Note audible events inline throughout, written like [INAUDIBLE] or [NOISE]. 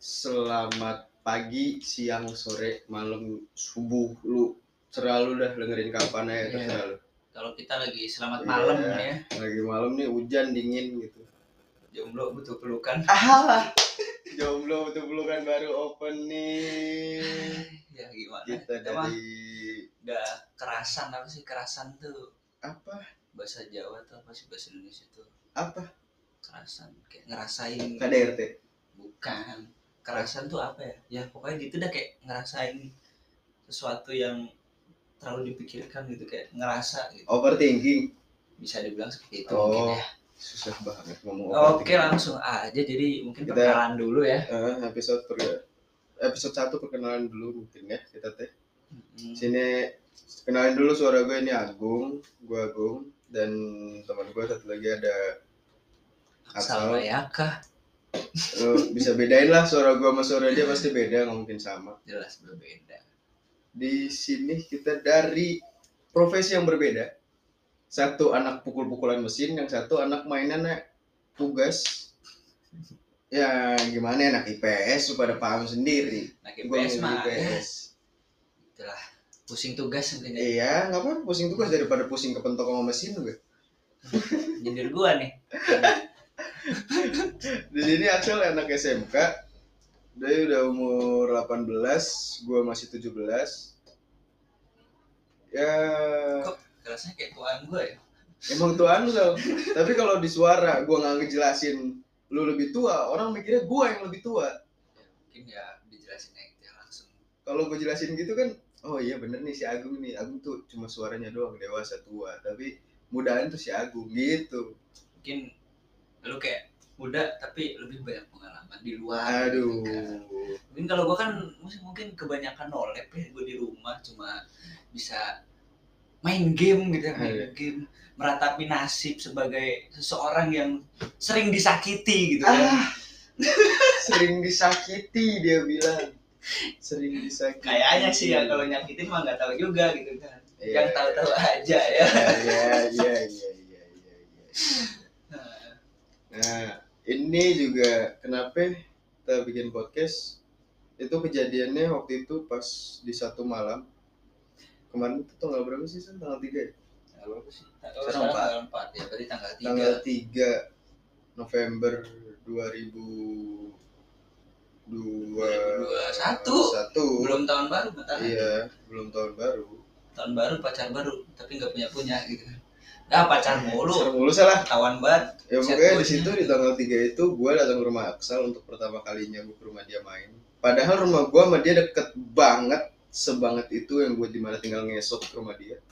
Selamat pagi, siang, sore, malam, subuh lu selalu dah dengerin kapan aja Iya. terserah lu. Kalau kita lagi selamat Iya. malam nih ya, Lagi malam nih hujan dingin gitu. jomblo butuh pelukan. Ah, [LAUGHS] jomblo betul pelukan baru open nih. Ya gimana? Kita dari udah kerasan apa sih kerasan tuh apa? bahasa Jawa tuh apa sih bahasa Indonesia tuh Apa? kerasan kayak ngerasain KDRT. bukan kerasan tuh apa ya ya pokoknya gitu dah kayak ngerasain sesuatu yang terlalu dipikirkan gitu kayak ngerasa gitu Overthinking. bisa dibilang seperti itu Oh, mungkin ya Susah banget ngomong oke overthinking. langsung aja jadi mungkin Kita- perkenalan dulu ya Eh, episode per episode satu perkenalan dulu mungkin ya kita teh. Hmm. Sini kenalin dulu suara gue ini Agung, gue Agung dan teman gue satu lagi ada Asal. Mayaka Lu bisa bedain lah suara gue sama suara dia pasti beda nggak mungkin sama. jelas berbeda Di sini kita dari profesi yang berbeda. Satu anak pukul-pukulan mesin, yang satu anak mainannya tugas. Ya gimana ya, anak IPS pada paham sendiri. Gue IPS mah ya, IPS. itulah pusing tugas mungkin ya Iya, nggak apa pusing tugas daripada pusing kepentok sama mesin gue. nyindir gua nih [LAUGHS] Di sini Axel anak SMK. Dia udah umur 18, gua masih 17. Ya, Kok? rasanya kayak tuan gua ya emang tuan lu tau. Tapi kalau di suara gua nggak ngejelasin lu lebih tua, orang mikirnya gua yang lebih tua. Ya, mungkin ya dijelasin aja ya langsung Kalau gua jelasin gitu kan, oh iya bener nih si Agung nih. Agung tuh cuma suaranya doang dewasa tua, tapi mudahan tuh si Agung gitu. mungkin lu kayak muda tapi lebih banyak pengalaman di luar Aduh. gitu kan. mungkin kalau gua kan mungkin mungkin kebanyakan nolep ya gua di rumah cuma bisa main game gitu ya main Iya. game meratapi nasib sebagai seseorang yang sering disakiti gitu kan Ah, [LAUGHS] sering disakiti dia bilang. Sering disakiti. kayaknya sih ya kalau nyakitin mah nggak tahu juga gitu kan Iya, yang tahu-tahu aja ya Iya, iya, iya, iya, iya, iya. [LAUGHS] Nah, ini juga kenapa kita bikin podcast? Itu kejadiannya waktu itu pas di satu malam. Kemarin itu tanggal berapa sih? San? Tanggal 3 ya? Tanggal berapa sih? Empat. tanggal 4 ya, berarti tanggal 3. Tanggal 3 November 2021. 2021. Belum tahun baru bentar. Iya, belum tahun baru. Tahun baru pacar baru, tapi nggak punya punya gitu. Nah, pacar mulu, Seru mulu salah. kawan banget. Ya pokoknya di situ di tanggal 3 itu gue datang ke rumah Aksal untuk pertama kalinya gue ke rumah dia main. Padahal rumah gue sama dia deket banget, sebanget itu yang gue di mana tinggal ngesot ke rumah dia.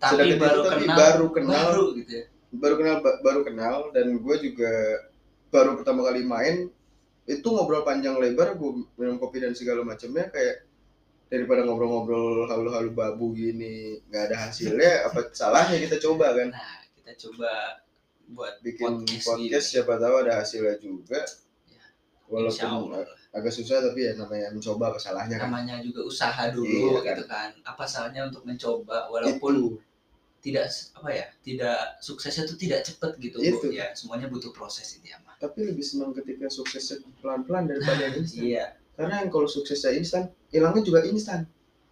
Tapi itu, baru tapi kenal, baru kenal, baru gitu ya. baru kenal, ba- baru kenal dan gue juga baru pertama kali main itu ngobrol panjang lebar, gue minum kopi dan segala macamnya kayak daripada ngobrol-ngobrol halu-halu babu gini nggak ada hasilnya apa salahnya kita coba kan Nah, kita coba buat bikin podcast, podcast, gini. siapa tahu ada hasilnya juga Ya, walaupun agak susah tapi ya namanya mencoba apa salahnya kan Namanya juga usaha dulu Iya, kan. gitu kan. Apa salahnya untuk mencoba walaupun itu tidak apa ya, tidak suksesnya tuh tidak cepet gitu, Itu. Bu. Ya, semuanya butuh proses itu ya, mah. tapi lebih senang ketika suksesnya pelan-pelan daripada [LAUGHS] instan Iya. Karena yang kalau suksesnya instan hilangnya juga instan.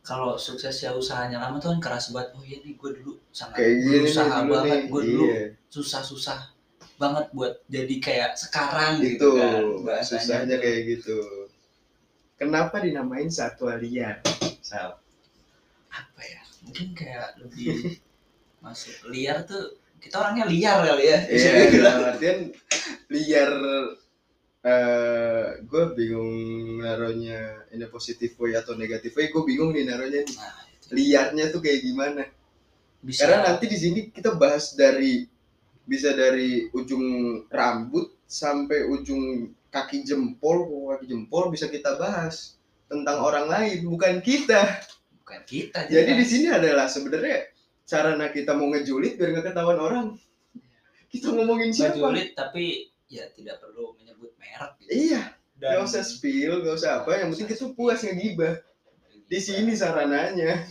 Kalau suksesnya usahanya lama tuh kan keras banget. Oh iya nih gue dulu sangat kayak berusaha dulu banget. nih gue dulu iya. susah-susah banget buat jadi kayak sekarang itu gitu kan bahasanya. susahnya kayak gitu. Kenapa dinamain satwa liar Sal? Apa ya? Mungkin kayak lebih [LAUGHS] masuk. Liar tuh kita orangnya liar kali ya. Iya dalam artian liar eh gue bingung naruhnya ini positif way atau negatif way gue bingung nih naruhnya nih. nah, liarnya tuh kayak gimana bisa Karena nanti di sini kita bahas dari bisa dari ujung rambut sampai ujung kaki jempol, kaki jempol bisa kita bahas tentang orang lain, bukan kita. bukan kita Jadi jelas. di sini adalah sebenarnya sarana kita mau ngejulit biar nggak ketahuan orang. Kita ngomongin siapa? Ngejulit, tapi ya tidak perlu menyebut merek gitu. Iya, nggak usah spill, nggak usah apa. Yang penting kita puas ngegibah. Di sini sarananya. [LAUGHS]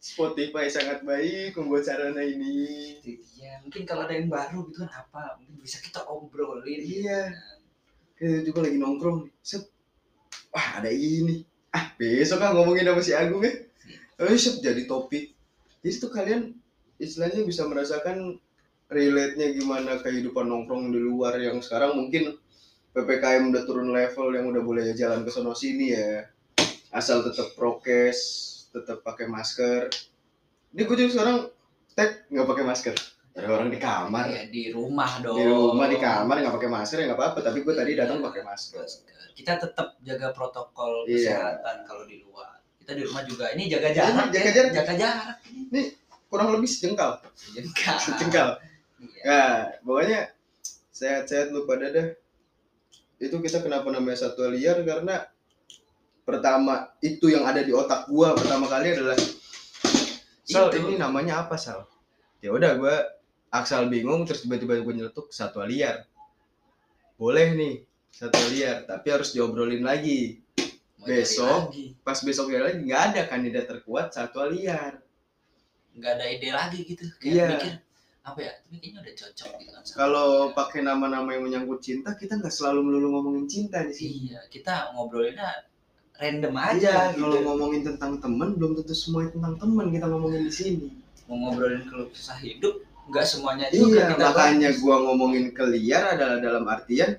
Spotify sangat baik membuat sarana ini. Iya, mungkin kalau ada yang baru gitu kan apa, mungkin bisa kita obrolin. Iya. Kita juga lagi nongkrong nih. Set, wah ada ini ah besok kan ngomongin sama si Agung ya eh set, jadi topik jadi tuh kalian istilahnya bisa merasakan relate-nya gimana kehidupan nongkrong di luar yang sekarang? Mungkin PPKM udah turun level yang udah boleh jalan ke sono sini ya. Asal tetap prokes tetap pakai masker. Ini gue juga sekarang tag nggak pakai masker. Ada orang di kamar. Ya di rumah dong. Di rumah di kamar nggak pakai masker ya nggak apa-apa. Tapi gue tadi datang pakai masker. kita tetap jaga protokol Iya. kesehatan kalau di luar. Kita di rumah juga ini jaga jarak jaga ya. jarak. jaga jarak. Kurang lebih sejengkal. Jengkal sejengkal Iya. Nah, pokoknya sehat-sehat lu pada dah. Itu kita kenapa namanya satwa liar karena pertama itu yang ada di otak gua pertama kali adalah Sal Itu. ini namanya apa Sal? Ya udah gua aksal bingung terus tiba-tiba gua nyeletuk satwa liar. Boleh nih satwa liar tapi harus diobrolin lagi. Mau besok. lagi. Pas besoknya lagi nggak ada kandidat terkuat satwa liar. nggak ada ide lagi gitu kayak Iya. mikir apa ya tapi kayaknya udah cocok gitu kan Kalau pakai nama-nama yang menyangkut cinta kita nggak selalu melulu ngomongin cinta di sini. iya kita ngobrolinnya random Iya, aja kalau gitu. ngomongin tentang temen belum tentu semua tentang temen kita ngomongin di sini. mau ngobrolin keluh kesah hidup nggak semuanya juga Iya, kita makanya bahas. gua ngomongin ke liar adalah dalam artian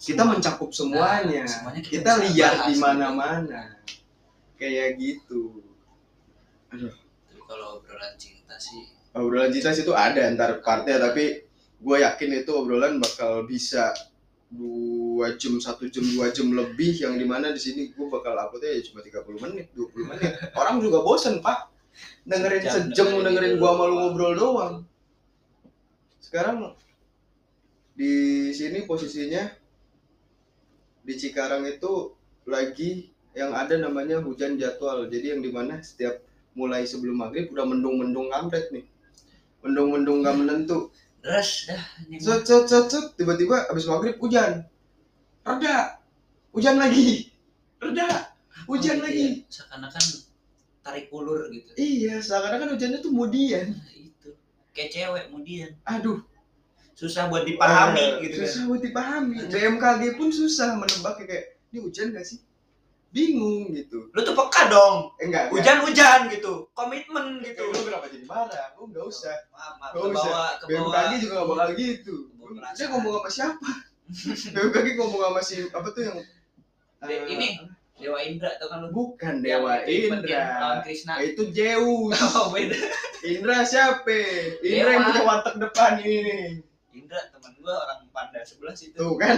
kita Semua. mencakup semuanya. Nah, semuanya kita kita liar di gitu. mana-mana. Kayak gitu. tapi kalau obrolan cinta sih Obrolan cinta itu ada antar partnya tapi gue yakin itu obrolan bakal bisa dua jam satu jam dua jam lebih yang di mana di sini gue bakal uploadnya ya cuma 30 menit 20 menit. Orang juga bosen pak. Dengerin Sejam sejam dengerin gua malu ngobrol doang. Sekarang di sini posisinya di Cikarang itu lagi yang ada namanya hujan jadwal. Jadi yang di mana setiap mulai sebelum maghrib udah mendung-mendung kampret nih mendung-mendung gak menentu. Terus dah set set set set tiba-tiba abis maghrib hujan. Reda. Hujan lagi. Reda. Hujan Oh, lagi. Iya. Seakan-akan tarik ulur gitu. iya seakan-akan hujannya tuh kemudian Nah, itu. Kayak cewek kemudian. aduh. Susah buat dipahami eh, gitu kan. susah buat dipahami. BMKG pun susah menebaknya kayak ini hujan gak sih bingung gitu Lu tuh peka dong. eh, enggak enggak. Hujan-hujan gitu. Komitmen gitu gitu. lu kenapa jadi marah lu nggak usah Maaf, maaf. Nggak Ke usah. bawah, ke bawah. BMKG juga gak bakal gitu dia perasaan. ngomong sama siapa [LAUGHS] BMKG ngomong sama si apa tuh yang De- eh, ini. Dewa Indra tau kan lu? bukan Dewa Yang Indra lawan Krishna. itu Zeus [LAUGHS] Oh beda. Indra siapa Indra yang Dewa. punya warteg depan ini nih Indra teman gua orang Panda sebelah situ. tuh kan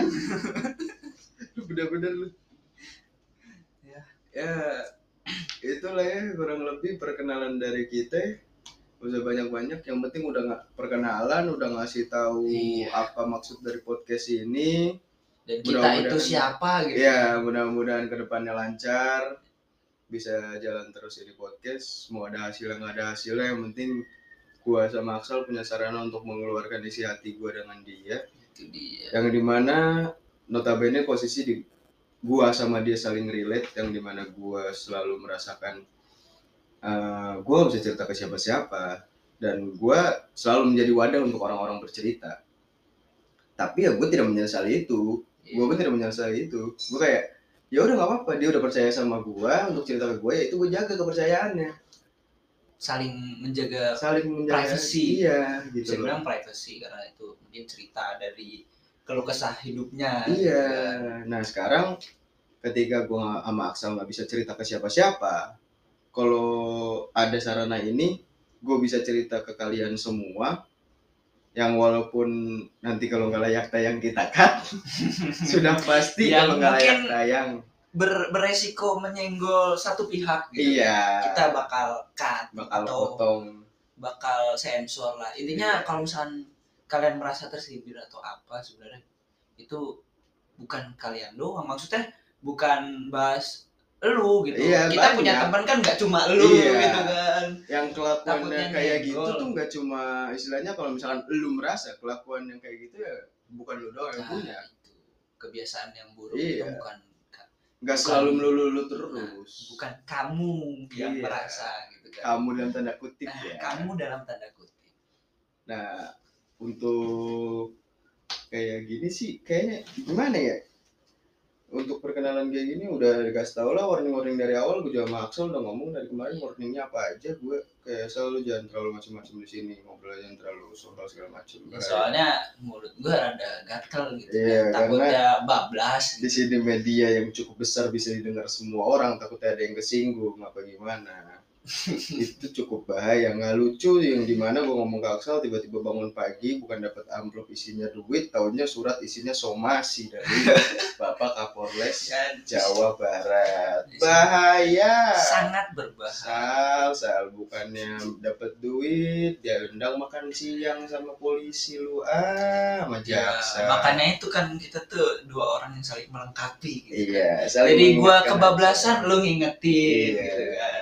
[LAUGHS] lu bener-bener lu Ya. ya itulah ya kurang lebih perkenalan dari kita Gak usah banyak-banyak yang penting udah nggak perkenalan udah ngasih tahu Iya. apa maksud dari podcast ini Dan kita itu siapa gitu. ya mudah-mudahan ke depannya lancar bisa jalan terus ya di podcast mau ada hasil nggak ada hasilnya yang penting gua sama Aksal punya sarana untuk mengeluarkan isi hati gua dengan dia Itu dia. yang di mana notabene posisi di gua sama dia saling relate yang di mana gua selalu merasakan eh gua gak bisa cerita ke siapa-siapa. Dan gua selalu menjadi wadah untuk orang-orang bercerita. Tapi ya gue tidak menyesali itu. Iya. gue pun tidak menyesali itu. Gue kayak ya udah nggak apa-apa. Dia udah percaya sama gue untuk cerita ke gue ya itu gue jaga kepercayaannya. Saling menjaga saling menjaga Privacy. iya gitu loh. bilang privacy karena itu mungkin cerita dari keluh kesah hidupnya. Iya. gitu kan. Nah sekarang ketika gua sama Aksal nggak bisa cerita ke siapa-siapa, kalau ada sarana ini, gue bisa cerita ke kalian semua. Yang walaupun nanti kalau nggak layak tayang kita kan, [LAUGHS] sudah pasti Yang kalau nggak layak tayang. Ber- beresiko menyenggol satu pihak gitu. Iya. Kita bakal cut Bakal atau potong. bakal sensor lah. Intinya Iya. kalau misalnya kalian merasa tersindir atau apa sebenarnya itu bukan kalian doang. Maksudnya bukan bahas lu gitu. Iya, Kita banyak. punya teman kan nggak cuma lu Iya. gitu kan. Yang kelakuannya Takutnya kayak gitu nyenggol. tuh nggak cuma istilahnya kalau misalkan lu merasa kelakuan yang kayak gitu ya bukan lu doang yang Nah, punya. itu kebiasaan yang buruk itu Iya. bukan Nggak selalu melulu lu Nah, terus. bukan kamu yang Iya. merasa gitu kan. Kamu dalam tanda kutip Nah, ya. kamu dalam tanda kutip. Nah, untuk kayak gini sih kayaknya gimana ya? untuk perkenalan kayak gini udah dikasih tau lah warning-warning dari awal. Gue juga Axel udah ngomong dari kemarin warningnya apa aja. Gue kayak selalu jangan terlalu macam-macam di sini. Ngobrol jangan terlalu soal segala macam Ya, soalnya mulut gua rada gatel gitu Iya, kan. takutnya bablas di sini media yang cukup besar bisa didengar semua orang. Takutnya ada yang kesinggung apa gimana [LAUGHS] itu cukup bahaya. Nggak lucu yang di mana gue ngomong ke Axel tiba-tiba bangun pagi bukan dapat amplop isinya duit tahunya surat isinya somasi dari [LAUGHS] bapak kapolres kan Jawa Barat. Bahaya. Sangat berbahaya. Sal sal bukannya dapat duit dia undang makan siang sama polisi lu ah sama ya, makanya itu kan kita tuh dua orang yang saling melengkapi gitu. iya saling jadi gua kebablasan lu ngingetin Iya. gitu kan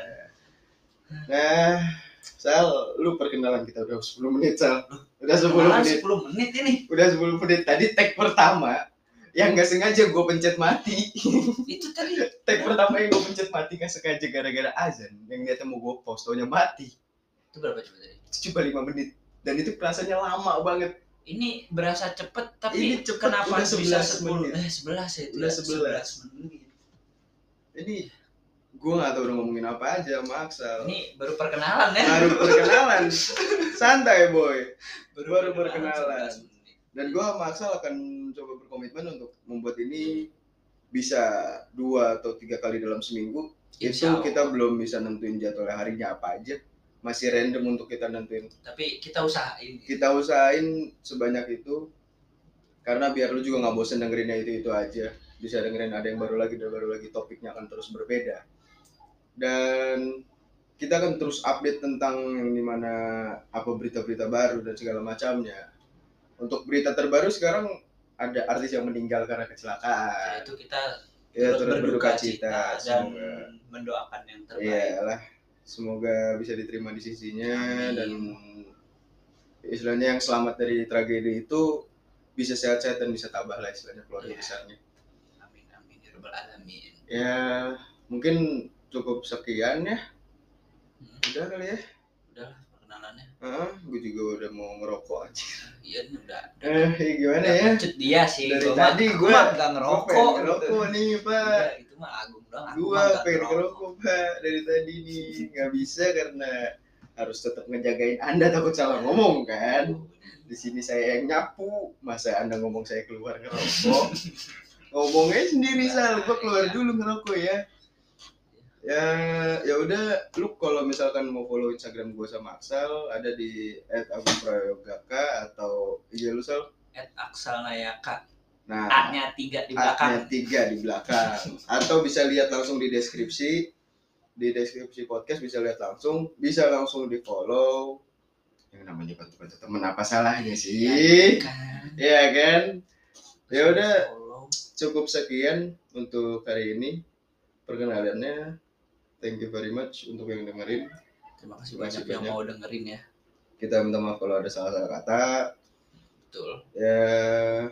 Nah, Sal, lu perkenalan kita udah 10 menit, Sal. Udah 10 Kenalan menit. 10 menit ini Udah 10 menit. Tadi tag pertama yang nggak sengaja gue pencet mati. itu tadi tag pertama yang gue pencet mati nggak sengaja gara-gara azan. Yang niatnya mau gue post, taunya mati. itu berapa coba tadi Itu cuma 5 menit. Dan itu rasanya lama banget. ini berasa cepet tapi Ini cepet, kenapa udah bisa 11 10 menit. eh 11 ya itu Udah ya, 11. menit Ini gue nggak tahu udah ngomongin apa aja sama Axel. ini baru perkenalan ya Baru perkenalan. Santai, boy. baru baru perkenalan. 11 menit. dan gue sama Axel akan coba berkomitmen untuk membuat ini bisa dua atau tiga kali dalam seminggu Insya itu kita belum bisa nentuin jadwalnya harinya apa aja masih random untuk kita nentuin tapi kita usahain kita usahain sebanyak itu karena biar lu juga nggak bosen dengerinnya itu itu aja bisa dengerin ada yang baru lagi dan baru lagi topiknya akan terus berbeda dan kita akan terus update tentang yang di mana apa berita-berita baru dan segala macamnya untuk berita terbaru sekarang ada artis yang meninggal karena Ya, kecelakaan itu kita ya terus turut berduka cita dan semoga mendoakan yang terbaik Iyalah, semoga bisa diterima di sisinya Amin. dan istilahnya yang selamat dari tragedi itu bisa sehat-sehat dan bisa tabah lah istilahnya keluarga Iya. besarnya. amin amin ya rabbal alamin Ya mungkin cukup sekian ya. Udah kali ya. udah perkenalannya Heeh, gue juga udah mau ngerokok aja. iya udah Eh, ya gimana udah ya? dia sih Dari Gua tadi mah nggak Gue ngerokok ngerokok nih, Udah, Pak. itu mah agung doang aku Gua mah nggak pengen ngerokok. Pak. Dari tadi nih nggak bisa karena harus tetap ngejagain Anda takut salah ngomong kan. di sini saya yang nyapu masa anda ngomong saya keluar ngerokok [LAUGHS] ngomongnya sendiri sal gua keluar dulu ngerokok ya ya ya udah lu kalau misalkan mau follow instagram gua sama Axel ada di @agumprayogaka atau iya lu sal? At Aksal Nayaka. Nah A-nya tiga di A-nya belakang. tiga di belakang. [LAUGHS] Atau bisa lihat langsung di deskripsi di deskripsi podcast bisa lihat langsung bisa langsung di follow yang namanya bantu-bantu temen apa salahnya sih? Kan? Iya kan? Ya udah cukup sekian untuk hari ini. Perkenalannya. Thank you very much untuk yang dengerin. terima kasih Terima kasih banyak yang banyak. mau dengerin ya Kita minta maaf kalau ada salah-salah kata. betul Ya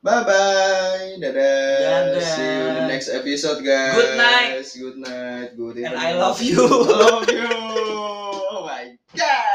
bye bye. Dadah. Dadah. See you in the next episode guys. Good night. Good night. Good and evening. I love you [LAUGHS] I love you. Oh my god.